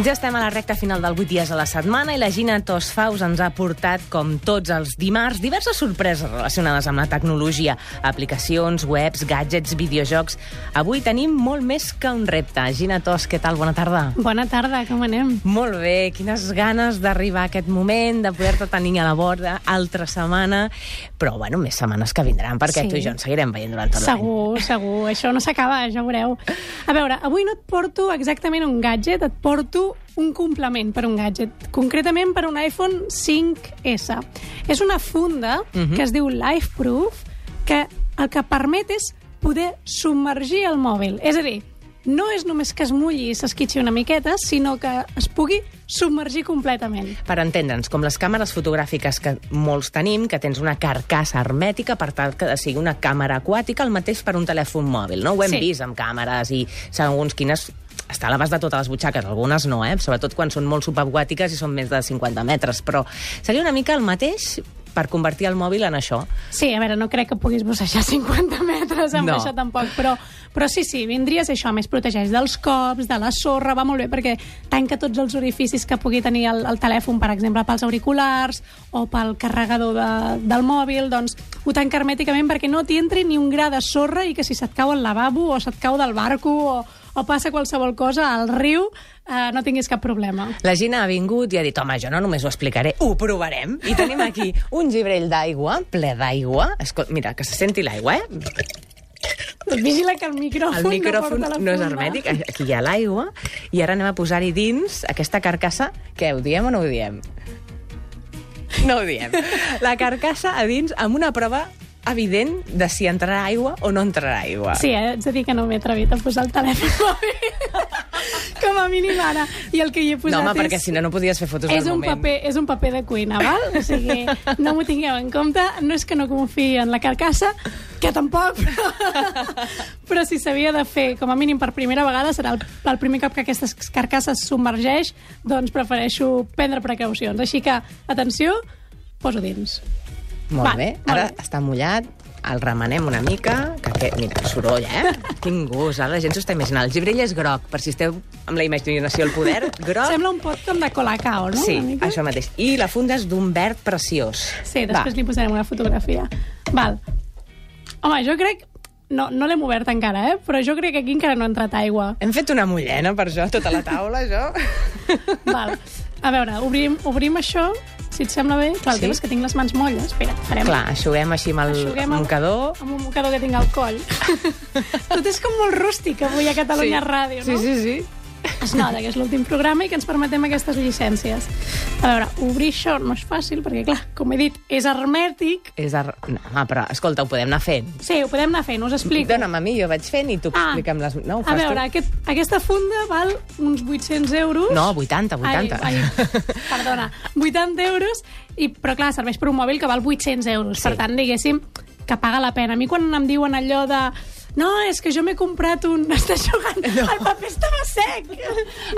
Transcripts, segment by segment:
Ja estem a la recta final del 8 dies a la setmana i la Gina Tosfaus ens ha portat, com tots els dimarts, diverses sorpreses relacionades amb la tecnologia, aplicacions, webs, gadgets, videojocs. Avui tenim molt més que un repte. Gina Tos, què tal? Bona tarda. Bona tarda, com anem? Molt bé, quines ganes d'arribar a aquest moment, de poder-te tenir a la borda altra setmana, però bueno, més setmanes que vindran, perquè Sí. tu i jo ens seguirem veient durant tot l'any. Segur, segur. Això no s'acaba, ja ho veureu. A veure, avui no et porto exactament un gadget, et porto un complement per un gadget, concretament per un iPhone 5S. És una funda Mhm. que es diu LifeProof, que el que permet és poder submergir el mòbil. És a dir, no és només que es mulli i s'esquitxi una miqueta, sinó que es pugui submergir completament. Per entendre'ns, com les càmeres fotogràfiques que molts tenim, que tens una carcassa hermètica per tal que sigui una càmera aquàtica, el mateix per un telèfon mòbil, no? Ho hem Sí. vist amb càmeres i segons quines està a l'abast de totes les butxaques, algunes no, eh? sobretot quan són molt subaquàtiques i són més de 50 metres, però seria una mica el mateix per convertir el mòbil en això. Sí, a veure, no crec que puguis bussejar 50 metres amb No. això tampoc, però, però sí, sí, vindries això, més protegeix dels cops, de la sorra, va molt bé perquè tanca tots els orificis que pugui tenir el, el telèfon, per exemple, pels auriculars o pel carregador de, del mòbil, doncs ho tanca hermèticament perquè no t'hi entri ni un gra de sorra i que si se't cau el lavabo o se't cau del barco o, o passa qualsevol cosa al riu, eh, no tinguis cap problema. La Gina ha vingut i ha dit, home, jo no només ho explicaré, ho provarem. I tenim aquí un gibrell d'aigua, ple d'aigua. Mira, que se senti l'aigua, eh? Vigila que el micròfon, El micròfon no, porta la no és hermètic, aquí hi ha l'aigua, i ara anem a posar-hi dins aquesta carcassa. Què, ho diem o no ho diem? No ho diem. La carcassa a dins amb una prova evident de si entrarà aigua o no entrarà aigua. Sí, eh? haig de dir que no m'he atrevit a posar el telèfon mòbil. Com a mínim ara. I el que hi he posat no, home, és... perquè si no, no podies fer fotos és del un, moment. paper, és un paper de cuina, val? O sigui, no m'ho tingueu en compte. No és que no confiï en la carcassa, que tampoc, però, però si s'havia de fer, com a mínim per primera vegada, serà el, el primer cop que aquesta carcassa es submergeix, doncs prefereixo prendre precaucions. Així que, atenció, poso dins. Molt Va, bé. molt Ara bé. està mullat, el remenem una mica, que aquest, mira, soroll, eh? Quin gust, ara la gent s'ho està imaginant. El gibrell és groc, per si esteu amb la imaginació al poder, groc. Sembla un pot com de colacao, no? Sí, això mateix. I la funda és d'un verd preciós. Sí, després li posarem una fotografia. Val. Home, jo crec... No, no l'hem obert encara, eh? Però jo crec que aquí encara no ha entrat aigua. Hem fet una mullena per això, tota la taula, això. Val. A veure, obrim, obrim això, si et sembla bé. Clar, el Sí? tema és que tinc les mans molles. Espera, farem... Clar, aixuguem així amb el Aixuguem amb- mocador. Amb un mocador que tinc al coll. Tot és com molt rústic avui a Catalunya Ràdio, no? Sí, sí, sí. Es nota que és l'últim programa i que ens permetem aquestes llicències. A veure, obrir això no és fàcil perquè, clar, com he dit, és hermètic. És ar... no, home, però, escolta, ho podem anar fent. Sí, ho podem anar fent, us explico. Dona'm a mi, jo vaig fent i tu Ah, explica'm les... No, a veure, tu? aquest, aquesta funda val uns 800 euros. No, 80, 80. Ai, ai, perdona, 80 euros, i, però clar, serveix per un mòbil que val 800 euros. Sí. Per tant, diguéssim, que paga la pena. A mi quan em diuen allò de no, és que jo m'he comprat un... Està jugant... No. El paper estava sec.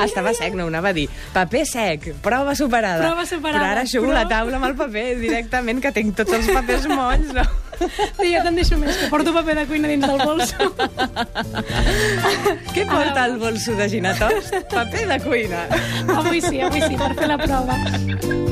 Estava sec, no anava a dir. Paper sec, prova superada. Prova superada, Però ara aixugo però- la taula amb el paper directament, que tinc tots els papers molls, no? I ja te'n deixo més, que porto paper de cuina dins del bolso. Què porta el bolso de ginatós? Paper de cuina. Avui sí, avui sí, per fer la prova.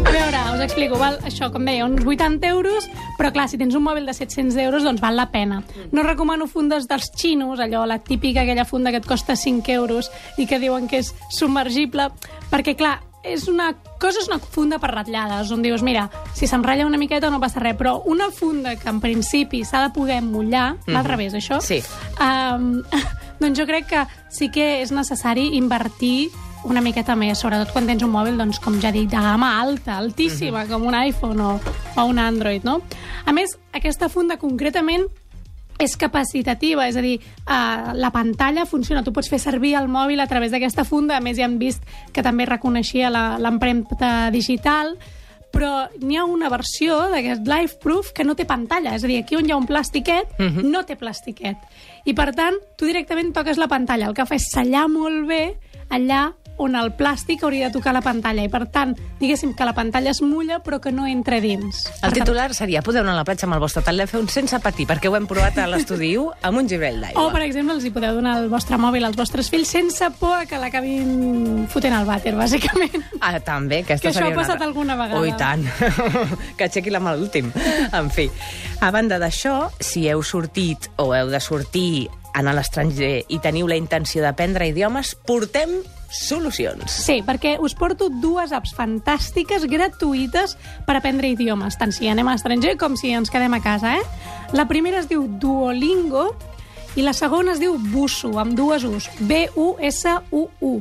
A veure, us explico, val, això, com deia, uns 80 euros, però clar, si tens un mòbil de 700 euros, doncs val la pena. No recomano fundes dels xinos, allò, la típica, aquella funda que et costa 5 euros i que diuen que és submergible, perquè clar, és una cosa és una funda per ratllades, on dius, mira, si s'enrotlla una miqueta no passa res, però una funda que en principi s'ha de poder mullar, mm -hmm. al revés, això, Sí. um, doncs jo crec que sí que és necessari invertir una miqueta més, sobretot quan tens un mòbil, doncs, com ja dic, de gamma alta, altíssima, com un iPhone o, o un Android, no? A més, aquesta funda concretament és capacitativa, és a dir, eh, la pantalla funciona, tu pots fer servir el mòbil a través d'aquesta funda, a més ja hem vist que també reconeixia la- l'empremta digital, però n'hi ha una versió d'aquest LifeProof que no té pantalla, és a dir, aquí on hi ha un plastiquet, no té plastiquet. I per tant, tu directament toques la pantalla, el que fa és sellar molt bé allà on el plàstic hauria de tocar la pantalla. I, per tant, diguéssim que la pantalla es mulla, però que no entra dins. El titular seria podeu anar a la platja amb el vostre telèfon sense patir, perquè ho hem provat a l'estudi 1 amb un gibell d'aigua. O, per exemple, els hi podeu donar el vostre mòbil als vostres fills sense por a que l'acabin fotent al vàter, bàsicament. Ah, també, aquesta Que això seria ha passat una... alguna vegada. Oh, i tant. que aixequi la mà l'últim. En fi, a banda d'això, si heu sortit o heu de sortir anar a l'estranger i teniu la intenció d'aprendre idiomes, portem solucions. Sí, perquè us porto dues apps fantàstiques, gratuïtes, per aprendre idiomes, tant si anem a l'estranger com si ens quedem a casa, eh? La primera es diu Duolingo i la segona es diu Busu, amb dues U's. B-U-S-U-U.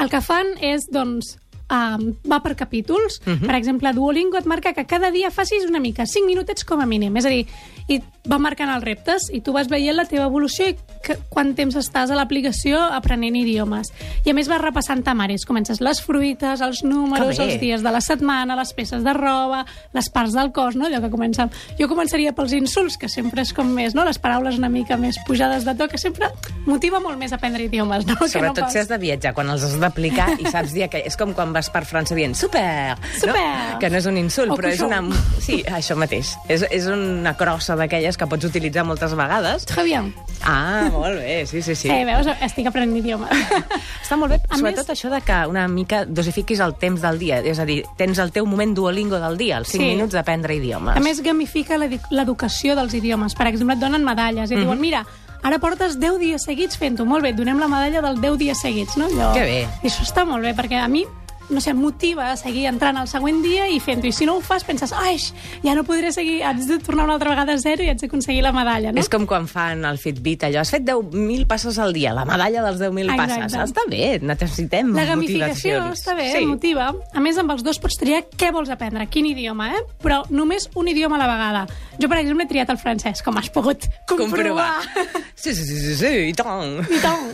El que fan és, doncs, um, va per capítols. Uh -huh. Per exemple, Duolingo et marca que cada dia facis una mica, 5 minutets com a mínim. És a dir, i va marcant els reptes i tu vas veient la teva evolució i que, quant temps estàs a l'aplicació aprenent idiomes. I a més vas repassant temaris. Comences les fruites, els números, els dies de la setmana, les peces de roba, les parts del cos, no? Allò que comença... Jo començaria pels insults, que sempre és com més, no? Les paraules una mica més pujades de to, que sempre motiva molt més aprendre idiomes, no? Que no Sobretot pas- si has de viatjar, quan els has d'aplicar i saps dir que és com quan vas per França dient super, Super. No? que no és un insult, O però és una... Sí, això mateix. És, és una crossa d'aquelles que pots utilitzar moltes vegades. Très bien. Ah, molt bé, sí, sí, sí. Sí, veus? Estic aprenent idiomes. Està molt bé, A sobretot més- això de que una mica dosifiquis el temps del dia, és a dir, tens el teu moment duolingo del dia, els 5 Sí. minuts d'aprendre idiomes. A més, gamifica l'edu- l'educació dels idiomes. Per exemple, et donen medalles i et Mhm. diuen, mira, ara portes 10 dies seguits fent-ho. Molt bé, donem la medalla del 10 dies seguits, no? Allò... Que bé. I això està molt bé, perquè a mi no sé, motiva a seguir entrant al següent dia i fent-ho. I si no ho fas, penses, ai, ja no podré seguir, haig de tornar una altra vegada a zero i haig d'aconseguir la medalla, no? És com quan fan el Fitbit, allò, has fet 10.000 passes al dia, la medalla dels 10.000 Exacte. passes. Està bé, necessitem La gamificació està bé, sí. motiva. A més, amb els dos pots triar què vols aprendre, quin idioma, eh? Però només un idioma a la vegada. Jo, per exemple, he triat el francès, com has pogut comprovar. Sí, sí, sí, sí, sí, i tant. I tant.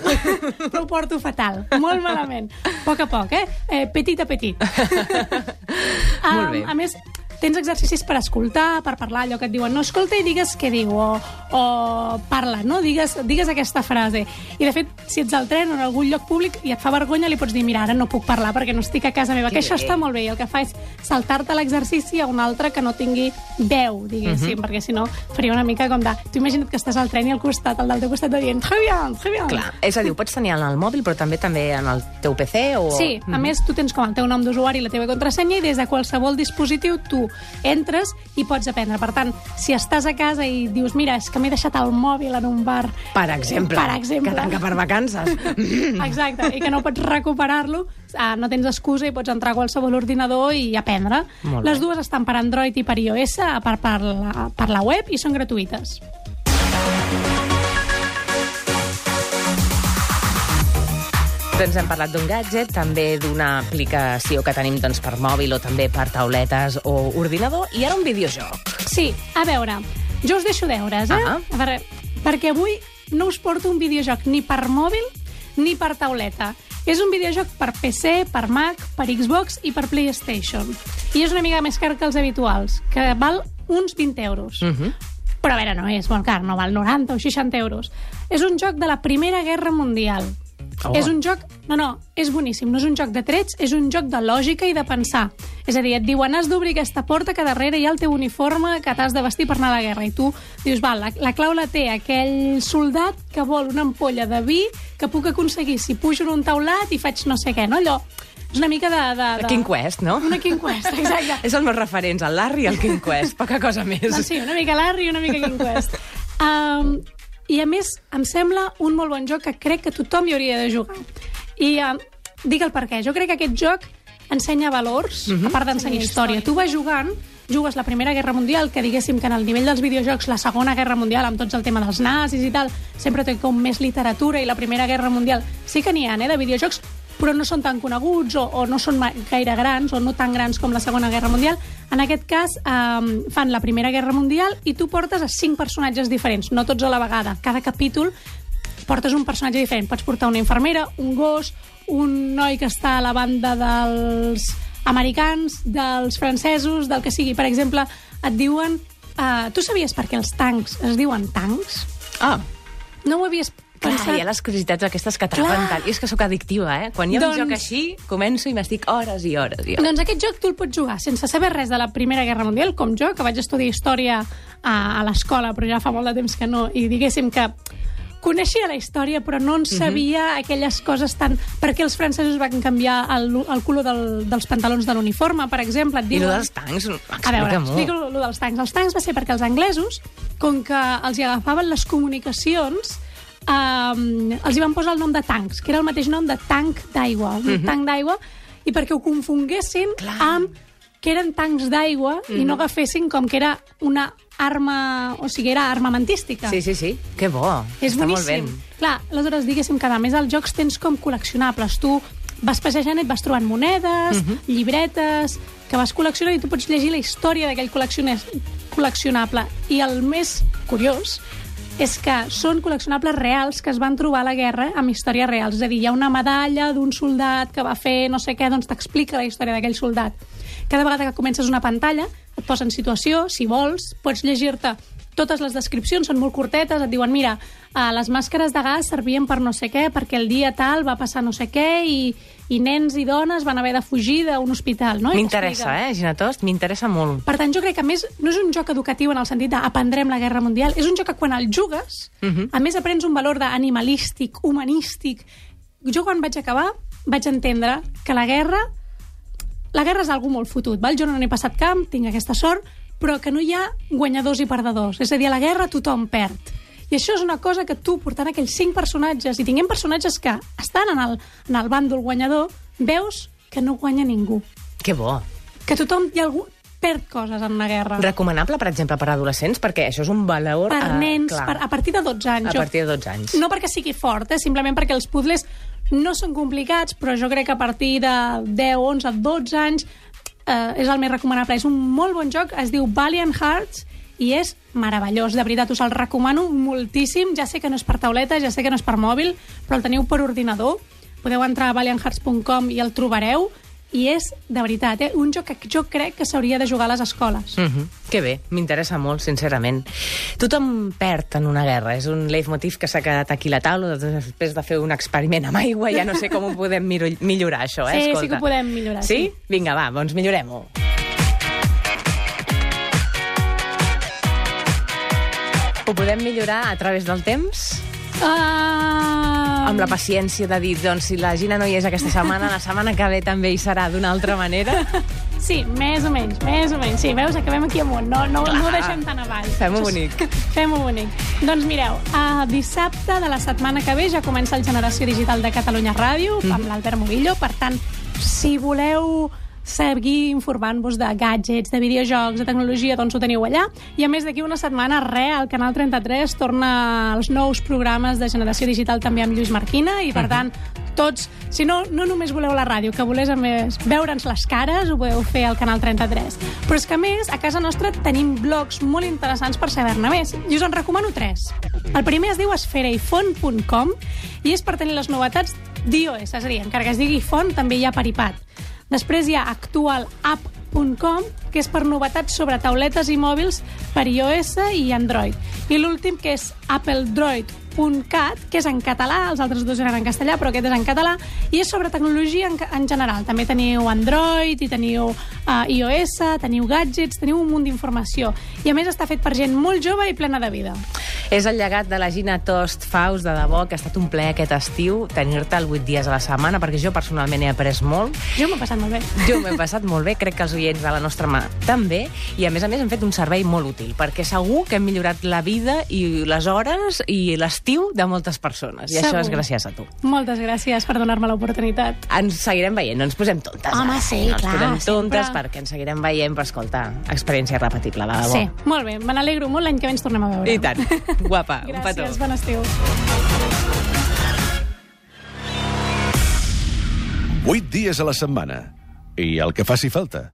Però ho porto fatal, molt malament. A poc a poc, eh? eh petit a petit. Molt bé. A més, tens exercicis per escoltar, per parlar, allò que et diuen no escolta i digues què diu, o, o parla, no? Digues, digues aquesta frase. I, de fet, si ets al tren o en algun lloc públic i et fa vergonya, li pots dir, mira, ara no puc parlar perquè no estic a casa meva, Que que això està molt bé. I el que fa és saltar-te l'exercici a un altre que no tingui veu, diguéssim, Mhm. perquè si no faria una mica com de... Tu imagina't que estàs al tren i al costat, el del teu costat, et dient, très bien, très bien. Clar, és a dir, ho pots tenir en el mòbil, però també també en el teu PC o... Sí, a més, tu tens com el teu nom d'usuari i la teva contrasenya i des de qualsevol dispositiu tu entres i pots aprendre. Per tant, si estàs a casa i dius, mira, és que m'he deixat el mòbil en un bar... Per exemple, Per exemple. que tanca per vacances. Exacte, i que no pots recuperar-lo, ah, no tens excusa i pots entrar a qualsevol ordinador i aprendre. Les dues estan per Android i per iOS, a part per la, per la web, i són gratuïtes. Doncs hem parlat d'un gadget, també d'una aplicació que tenim doncs, per mòbil o també per tauletes o ordinador, i ara un videojoc. Sí, a veure, jo us deixo deures, eh? Ah. A veure, perquè avui no us porto un videojoc ni per mòbil ni per tauleta. És un videojoc per PC, per Mac, per Xbox i per PlayStation. I és una mica més car que els habituals, que val uns 20 euros. Uh -huh. Però a veure, no és molt car, no val 90 o 60 euros. És un joc de la Primera Guerra Mundial. Oh. És un joc... No, no, és boníssim. No és un joc de trets, és un joc de lògica i de pensar. És a dir, et diuen, has d'obrir aquesta porta que darrere hi ha el teu uniforme que t'has de vestir per anar a la guerra. I tu dius, val, la, la clau la té aquell soldat que vol una ampolla de vi que puc aconseguir si pujo en un taulat i faig no sé què, no? Allò és una mica de... de, de... King Quest, no? Una King Quest, exacte. És els meus referents, el Larry i el King Quest, poca cosa més. Doncs sí, una mica Larry i una mica King Quest. Um, I a més, em sembla un molt bon joc que crec que tothom hi hauria de jugar. I um, dic el per què. Jo crec que aquest joc ensenya valors, a part d'ensenyar història. Tu vas jugant, jugues la Primera Guerra Mundial, que diguéssim que en el nivell dels videojocs la Segona Guerra Mundial, amb tots el tema dels nazis i tal, sempre té com més literatura, i la Primera Guerra Mundial sí que n'hi ha, eh, de videojocs, però no són tan coneguts o, o no són gaire grans o no tan grans com la Segona Guerra Mundial. En aquest cas, um, fan la Primera Guerra Mundial i tu portes a cinc personatges diferents, no tots a la vegada. Cada capítol portes un personatge diferent. Pots portar una infermera, un gos, un noi que està a la banda dels americans, dels francesos, del que sigui. Per exemple, et diuen... Uh, tu sabies per què els tancs es diuen tancs? Ah, No ho havies Clar, Pensat- hi ha les curiositats aquestes que atrapen Clar. tant. I és que sóc addictiva, eh? Quan hi ha Doncs- un joc així, començo i m'estic hores i hores i hores. Doncs aquest joc tu el pots jugar sense saber res de la Primera Guerra Mundial, com jo, que vaig estudiar història a, a l'escola, però ja fa molt de temps que no, i diguéssim que coneixia la història, però no en Mhm. sabia aquelles coses tan... Per què els francesos van canviar el, el color del, dels pantalons de l'uniforme, per exemple? Et I diuen... lo dels tancs, A veure, explico lo dels tancs. Els tancs va ser perquè els anglesos, com que els hi agafaven les comunicacions, eh, els hi van posar el nom de tancs, que era el mateix nom de tanc d'aigua, un tanc d'aigua, i perquè ho confonguessin Mhm. Clar. amb que eren tancs d'aigua i no agafessin com que era una arma, o sigui, era armamentística. Sí, sí, sí. Que bo. És Està molt boníssim. ben. Clar, aleshores, diguéssim que a més als jocs tens com col·leccionables. Tu vas passejant i et vas trobant monedes, Mhm. llibretes, que vas col·leccionant i tu pots llegir la història d'aquell col·leccionable. I el més curiós és que són col·leccionables reals que es van trobar a la guerra amb històries reals. És a dir, hi ha una medalla d'un soldat que va fer no sé què, doncs t'explica la història d'aquell soldat. Cada vegada que comences una pantalla et posa en situació, si vols, pots llegir-te totes les descripcions, són molt curtetes, et diuen, mira, uh, les màscares de gas servien per no sé què, perquè el dia tal va passar no sé què i, i nens i dones van haver de fugir d'un hospital, no? M'interessa, eh, Gina Tost? M'interessa molt. Per tant, jo crec que, a més, no és un joc educatiu en el sentit d'aprendrem la Guerra Mundial, és un joc que quan el jugues, Mhm. a més aprens un valor d'animalístic, humanístic. Jo quan vaig acabar vaig entendre que la guerra la guerra és algú molt fotut, val? jo no n'he passat camp, tinc aquesta sort, però que no hi ha guanyadors i perdedors. És a dir, a la guerra tothom perd. I això és una cosa que tu, portant aquells cinc personatges, i tinguem personatges que estan en el, en el bàndol guanyador, veus que no guanya ningú. Que bo. Que tothom, hi ha algú, perd coses en una guerra. Recomanable, per exemple, per adolescents, perquè això és un valor... per eh, nens, clar, per, a partir de 12 anys. a Jo- partir de 12 anys. No perquè sigui fort, eh? simplement perquè els puzzles no són complicats, però jo crec que a partir de 10, 11, 12 anys eh, és el més recomanable. És un molt bon joc, es diu Valiant Hearts, i és meravellós, de veritat, us el recomano moltíssim. Ja sé que no és per tauleta, ja sé que no és per mòbil, però el teniu per ordinador. Podeu entrar a valianthearts.com i el trobareu. I és, de veritat, eh, un joc que jo crec que s'hauria de jugar a les escoles. Mm -hmm. Que bé, m'interessa molt, sincerament. Tothom perd en una guerra, és un leitmotiv que s'ha quedat aquí a la taula, després de fer un experiment amb aigua, ja no sé com ho podem millorar, això, eh? Sí, sí Escolta. que ho podem millorar, Sí? sí. Vinga, va, doncs millorem-ho. Ho podem millorar a través del temps? Uh... Amb la paciència de dir, doncs, si la Gina no hi és aquesta setmana, la setmana que ve també hi serà d'una altra manera. Sí, més o menys, més o menys. Sí, veus, acabem aquí amunt, no, no, no ho deixem tan avall. Fem-ho bonic. Fem-ho bonic. Doncs mireu, a dissabte de la setmana que ve ja comença el Generació Digital de Catalunya Ràdio Mhm. amb l'Albert Movillo, per tant, si voleu seguir informant-vos de gadgets, de videojocs, de tecnologia, doncs ho teniu allà. I a més d'aquí una setmana, re, al Canal 33 torna els nous programes de Generació Digital també amb Lluís Marquina i, per tant, tots, si no, no només voleu la ràdio, que voleu a més veure'ns les cares, ho podeu fer al Canal 33. Però és que, a més, a casa nostra tenim blogs molt interessants per saber-ne més. I us en recomano tres. El primer es diu esfereifont.com i és per tenir les novetats d'iOS, és a dir, encara que es digui font, també hi ha per iPad. Després hi ha actualapp.com, que és per novetats sobre tauletes i mòbils per iOS i Android. I l'últim, que és appledroid.cat, que és en català, els altres dos eren en castellà, però aquest és en català, i és sobre tecnologia en, en general. També teniu Android, i teniu uh, iOS, teniu gadgets, teniu un munt d'informació. I a més està fet per gent molt jove i plena de vida. És el llegat de la Gina Tost Faust, de debò, que ha estat un plaer aquest estiu tenir-te el 8 dies a la setmana, perquè jo personalment he après molt. Jo m'ho he passat molt bé. Jo m'he passat molt bé, crec que els oients de la nostra mà també, i a més a més hem fet un servei molt útil, perquè segur que hem millorat la vida i les hores i l'estiu de moltes persones, i això Segur. és gràcies a tu. Moltes gràcies per donar-me l'oportunitat. Ens seguirem veient, no ens posem tontes. Home, sí, no ens clar, posem tontes sempre. perquè ens seguirem veient, però escolta, experiència repetible, de debò. Sí, molt bé. Me n'alegro molt. L'any que ve ens tornem a veure. I tant. Guapa, un petó. Gràcies, bon estiu. 8 dies a la setmana. I el que faci falta.